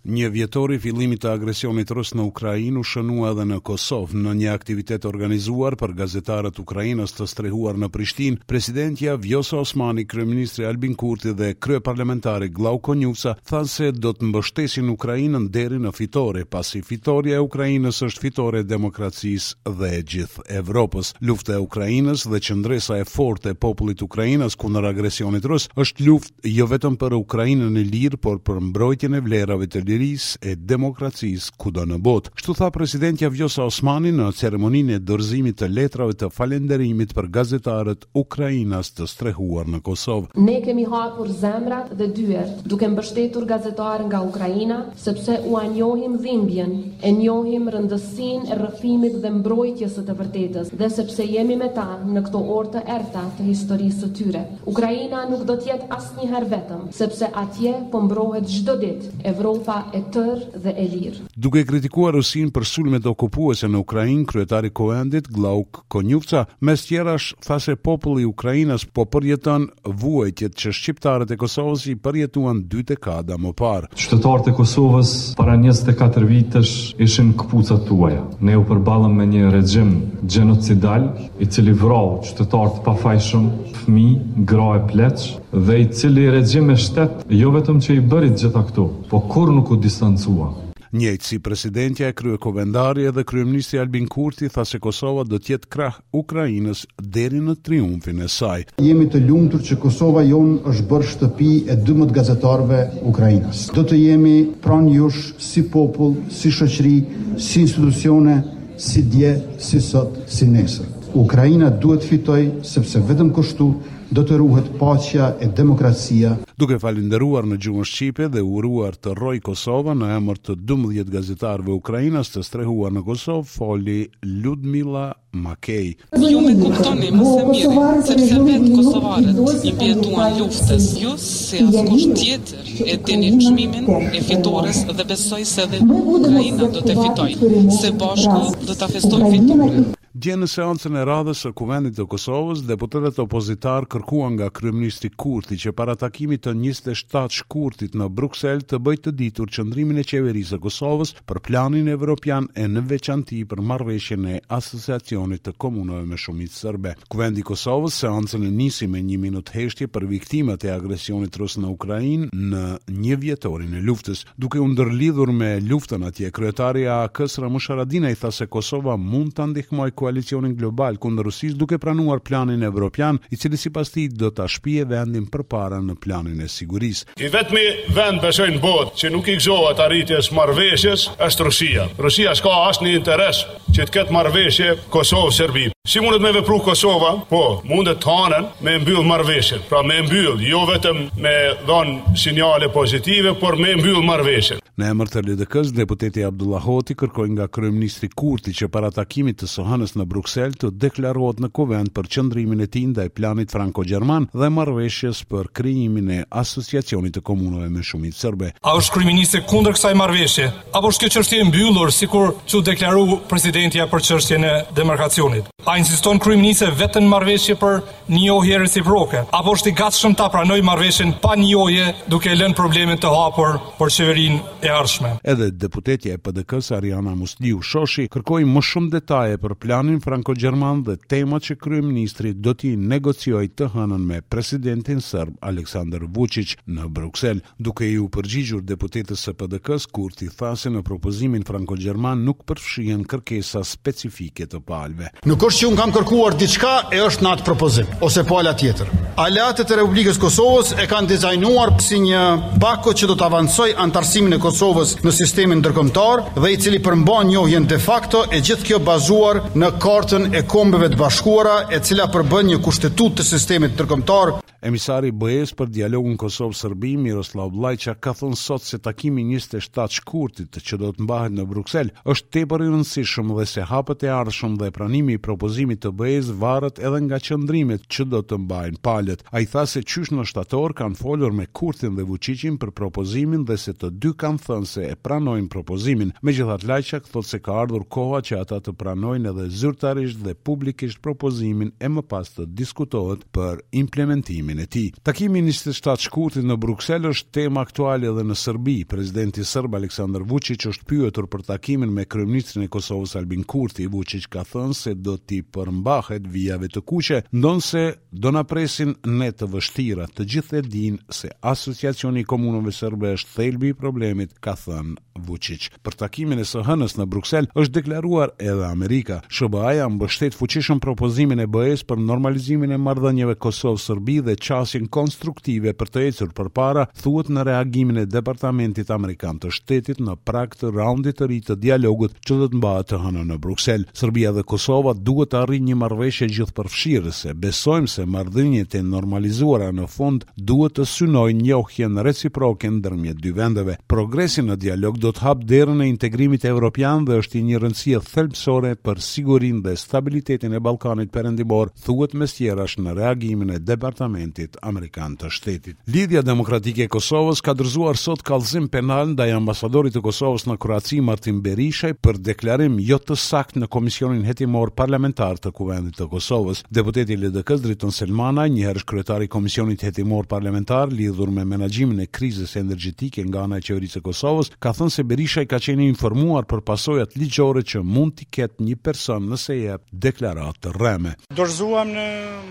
Njëvjetori i fillimit të agresionit rus në Ukrainë u shënua edhe në Kosovë. Në një aktivitet të organizuar për gazetarët ukrainas të strehuar në Prishtinë, presidentja Vjosa Osmani, kryeministri Albin Kurti dhe kryeparlamentari Glauk Konjufca thanë se do të mbështesin Ukrainën deri në fitore, pasi fitorja e Ukrainës është fitore e demokracisë dhe e gjithë Evropës. Lufta e Ukrainës dhe qëndresa e fortë e popullit ukrainas kundër agresionit rus është luftë jo vetëm për Ukrainën e lirë, por për mbrojtjen e vlerave të lirisë e demokracisë kudo në botë. Kështu tha presidentja Vjosa Osmani në ceremoninë e dorëzimit të letrave të falënderimit për gazetarët ukrainas të strehuar në Kosovë. Ne kemi hapur zemrat dhe dyert duke mbështetur gazetarë nga Ukraina, sepse ua njohim dhimbjen, e njohim rëndësinë e rrëfimit dhe mbrojtjes së të vërtetës dhe sepse jemi me ta në këto orë të errëta të historisë së tyre. Ukraina nuk do të jetë asnjëherë vetëm, sepse atje po mbrohet çdo ditë Evropa e tërë dhe e lirë. Duke kritikuar Rusinë për sulmet okupuese në Ukrainë, kryetari i Kuvendit, Glauk Konjufca, mes tjerash, tha se populli ukrainas po përjeton vuajtjet që shqiptarët e Kosovës i përjetuan dy dekada më parë. Qytetarët e Kosovës para njëzet e katër vitesh ishin në këpucët tuaja. Ne u përballëm me një regjim gjenocidal, i cili vrau, qytetarë të pafajshëm, fëmijë, gra e pleq, dhe i cili regjim e shtet jo vetëm që i bëri të gjitha këto, po kurrë nuk u distancua. Njëjtë si presidentja e kryekuvendari edhe kryeministri Albin Kurti tha se Kosova do të jetë krah Ukrainës deri në triumfin e saj. Jemi të lumtur që Kosova jonë është bërë shtëpi e dymbëdhjetë gazetarëve ukrainas. Do të jemi pranë jush si popull, si shoqëri, si institucione, Si dje, si sot, si nesër. Ukraina duhet të fitojë, sepse vetëm kështu do të ruhet paqja e demokracia. Duke falënderuar në gjuhën shqipe dhe uruar të rrojë Kosova në emër të dymbëdhjetë gazetarëve ukrainas të strehuar në Kosovë, foli Ludmila Makej. Ju me kuptoni më se mirë, sepse vetë kosovarët i mbijetuan luftës, ju si askush tjetër e dini çmimin e fitores dhe besoj se dhe Ukraina do të fitojë, se bashku do ta festojmë fitoren. Dje në seancën e radhës së Kuvendit të Kosovës, deputetët opozitarë kërkuan nga kryeministri Kurti që para takimit të njëzet e shtatë shkurtit në Bruksel të bëjë të ditur qëndrimin e Qeverisë së Kosovës për planin evropian e në veçanti për marrëveshjen e Asociacionit të Komunave me Shumicë Serbe. Kuvendi i Kosovës seancën e nisi me një minutë heshtje për viktimat e agresionit rus në Ukrainë në njëvjetorin e luftës. Duke u ndërlidhur me luftën atje, kryetari i AAK-së Ramush Haradinaj tha se Kosova mund ta ndihmojë koalicionin global kundër Rusisë duke pranuar planin evropian, i cili sipas tij do ta shpjerë vendin përpara në planin e sigurisë. I vetmi vend besoj në botë që nuk i gëzohet arritjes marrëveshjes është Rusia. Rusia s'ka asnjë interes që të ketë marrëveshje Kosovë-Serbi. Si mundet me vepru Kosova? Po, mundet t'hanen me e mbyll marrëveshjen. Pra me e mbyll, jo vetëm me dhon sinjale pozitive, por me e mbyll marrëveshjen. Në emër të LDK-së, deputeti Avdullah Hoti kërkoi nga kryeministri Kurti që para takimit të së hënës në Bruksel të deklarohet në Kuvend për qëndrimin e tij ndaj planit franko-gjerman dhe marrëveshjes për krijimin e Asociacionit të Komunave me Shumicë Serbe. A është kryeministri kundër kësaj marrëveshje, apo është kjo çështje e mbyllur, sikur që u deklaru presidentja për çështjen e demarkacionit? A insiston kryeministri vetëm në marrëveshje për njohje reciproke, apo është i gatshëm ta pranojë marrëveshjen pa njohje, duke lënë problemin të hapur për qeverinë e ardhshme? Edhe deputetja e PDK-së, Ariana Musliu Shoshi, kërkoi më shumë detaje për planin franko-gjerman dhe temat që kryeministri do t'i negociojë të hënën me presidentin serb Aleksandar Vuçiq në Bruksel. Duke iu përgjigjur deputetes së PDK-së, Kurti tha se në propozimin franko-gjerman nuk përfshihen kërkesa specifike të palëve. Nuk është që unë kam kërkuar diçka e është në atë propozim, ose pala tjetër. Aleatët e Republikës së Kosovës e kanë dizajnuar si një pako që do të avancojë anëtarësimin e Kosovës në sistemin ndërkombëtar dhe i cili përmban njohjen de facto e gjithë kjo bazuar në Kartën e Kombeve të Bashkuara e cila përbën një kushtetutë të sistemit ndërkombëtar Emisari i BE-së për dialogun Kosovë-Serbi, Miroslav Lajçak, ka thënë sot se takimi i njëzet e shtatë shkurtit, që do të mbahet në Bruksel, është tepër i rëndësishëm dhe se hapat e ardhshëm dhe pranimi i propozimit të BE-së varet edhe nga qëndrimet që do të mbajnë palët. Ai tha se qysh në shtator kanë folur me Kurtin dhe Vuçiqin për propozimin dhe se të dy kanë thënë se e pranojnë propozimin. Megjithatë Lajçak thotë se ka ardhur koha që ata të pranojnë edhe zyrtarisht dhe publikisht propozimin e më pas të diskutohet për implementimin e tij. Takimi i njëzet e shtatë shkurtit në Bruksel është temë aktuale edhe në Serbi. Presidenti serb Aleksandar Vuçiq është pyetur për takimin me kryeministrin e Kosovës Albin Kurti. Vuçiq ka thënë se do t'i përmbahet vijave të kuqe, ndonëse do na presin net të vështira. Të gjithë e dinë se Asociacioni i Komunave Serbe është thelbi i problemit, ka thënë Vuçiq. Për takimin e së hënës në Bruksel është deklaruar edhe Amerika. SHBA-ja mbështet fuqishëm propozimin e BE-së për normalizimin e marrëdhënieve Kosovë-Serbi dhe qasjen konstruktive për të ecur përpara, thuhet në reagimin e Departamentit amerikan të Shtetit në prag të raundit të ri të dialogut që do të mbahet të hënën në Bruksel. Serbia dhe Kosova duhet të arrijnë një marrëveshje gjithëpërfshirëse. Besojmë se marrëdhëniet e normalizuara në fund duhet të synojë njohjen reciproke ndërmjet dy vendeve. Progresi në dialog do të hapë derën e integrimit evropian dhe është i një rëndësie thelbësore për sigurinë dhe stabilitetin e Ballkanit Perëndimor, thuhet mes tjerash në reagimin e Departamentit amerikan të Shtetit. Lidhja Demokratike e Kosovës ka dorëzuar sot kallëzim penal ndaj ambasadorit të Kosovës në Kroaci, Martin Berishaj, për deklarim jo të saktë në Komisionin Hetimor Parlamentar të Kuvendit të Kosovës. Deputeti i LDK-së, Driton Selmanaj, njëherësh kryetar i Komisionit Hetimor Parlamentar lidhur me menaxhimin e krizës energjetike nga ana e Qeverisë së Kosovës, ka thënë se Berishaj ka qenë i informuar për pasojat ligjore që mund t'i ketë një person nëse jep deklaratë të rreme. Dorëzuam në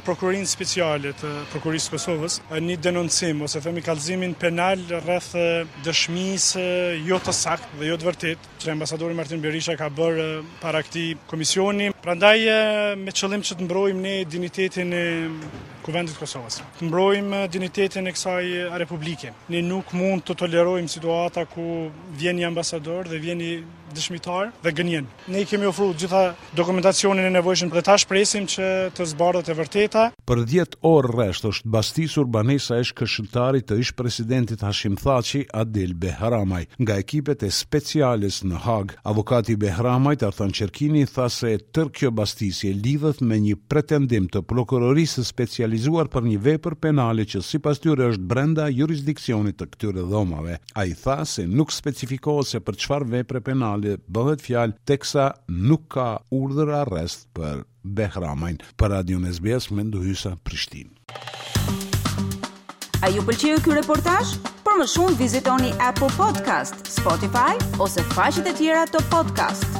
Prokurorinë Speciale të Prokurorisë së Kosovës një denoncim ose themi kallëzimin penal rreth dëshmisë jo të saktë dhe jo të vërtetë, që ambasadori Martin Berishaj ka bërë para këtij komisioni. Prandaj me qëllim që të mbrojmë ne dinitetin e Kuvendit Kosovës. Të mbrojmë dinitetin e kësaj republike. Ne nuk mund të tolerojmë situata ku vjen një ambasador dhe vjen një dëshmitar dhe gënjen. Ne kemi ofru gjitha dokumentacionin e nevojshëm dhe tash presim që të zbardhet e vërteta. Për dhjetë orë rresht është bastisur banesa e ish-këshilltarit të ish-presidentit Hashim Thaçi, Adil Behramaj, nga ekipet e Speciales në Hagë. Avokati i Behramajt, Artan Qerkini, tha se tërë kjo bastisje lidhet me një pretendim të Prokurorisë së Specializuar për një vepër penale që sipas tyre është brenda jurisdiksionit të këtyre dhomave. Ai tha se nuk specifikohet se për çfarë vepre penale bëhet fjalë teksa nuk ka urdhër arrest për Behramajn. Për Radion SBS, Mendu Hysa, Prishtinë. A ju pëlqeu ky reportazh? Për më shumë vizitoni Apple Podcast, Spotify ose faqet e tjera të podcast.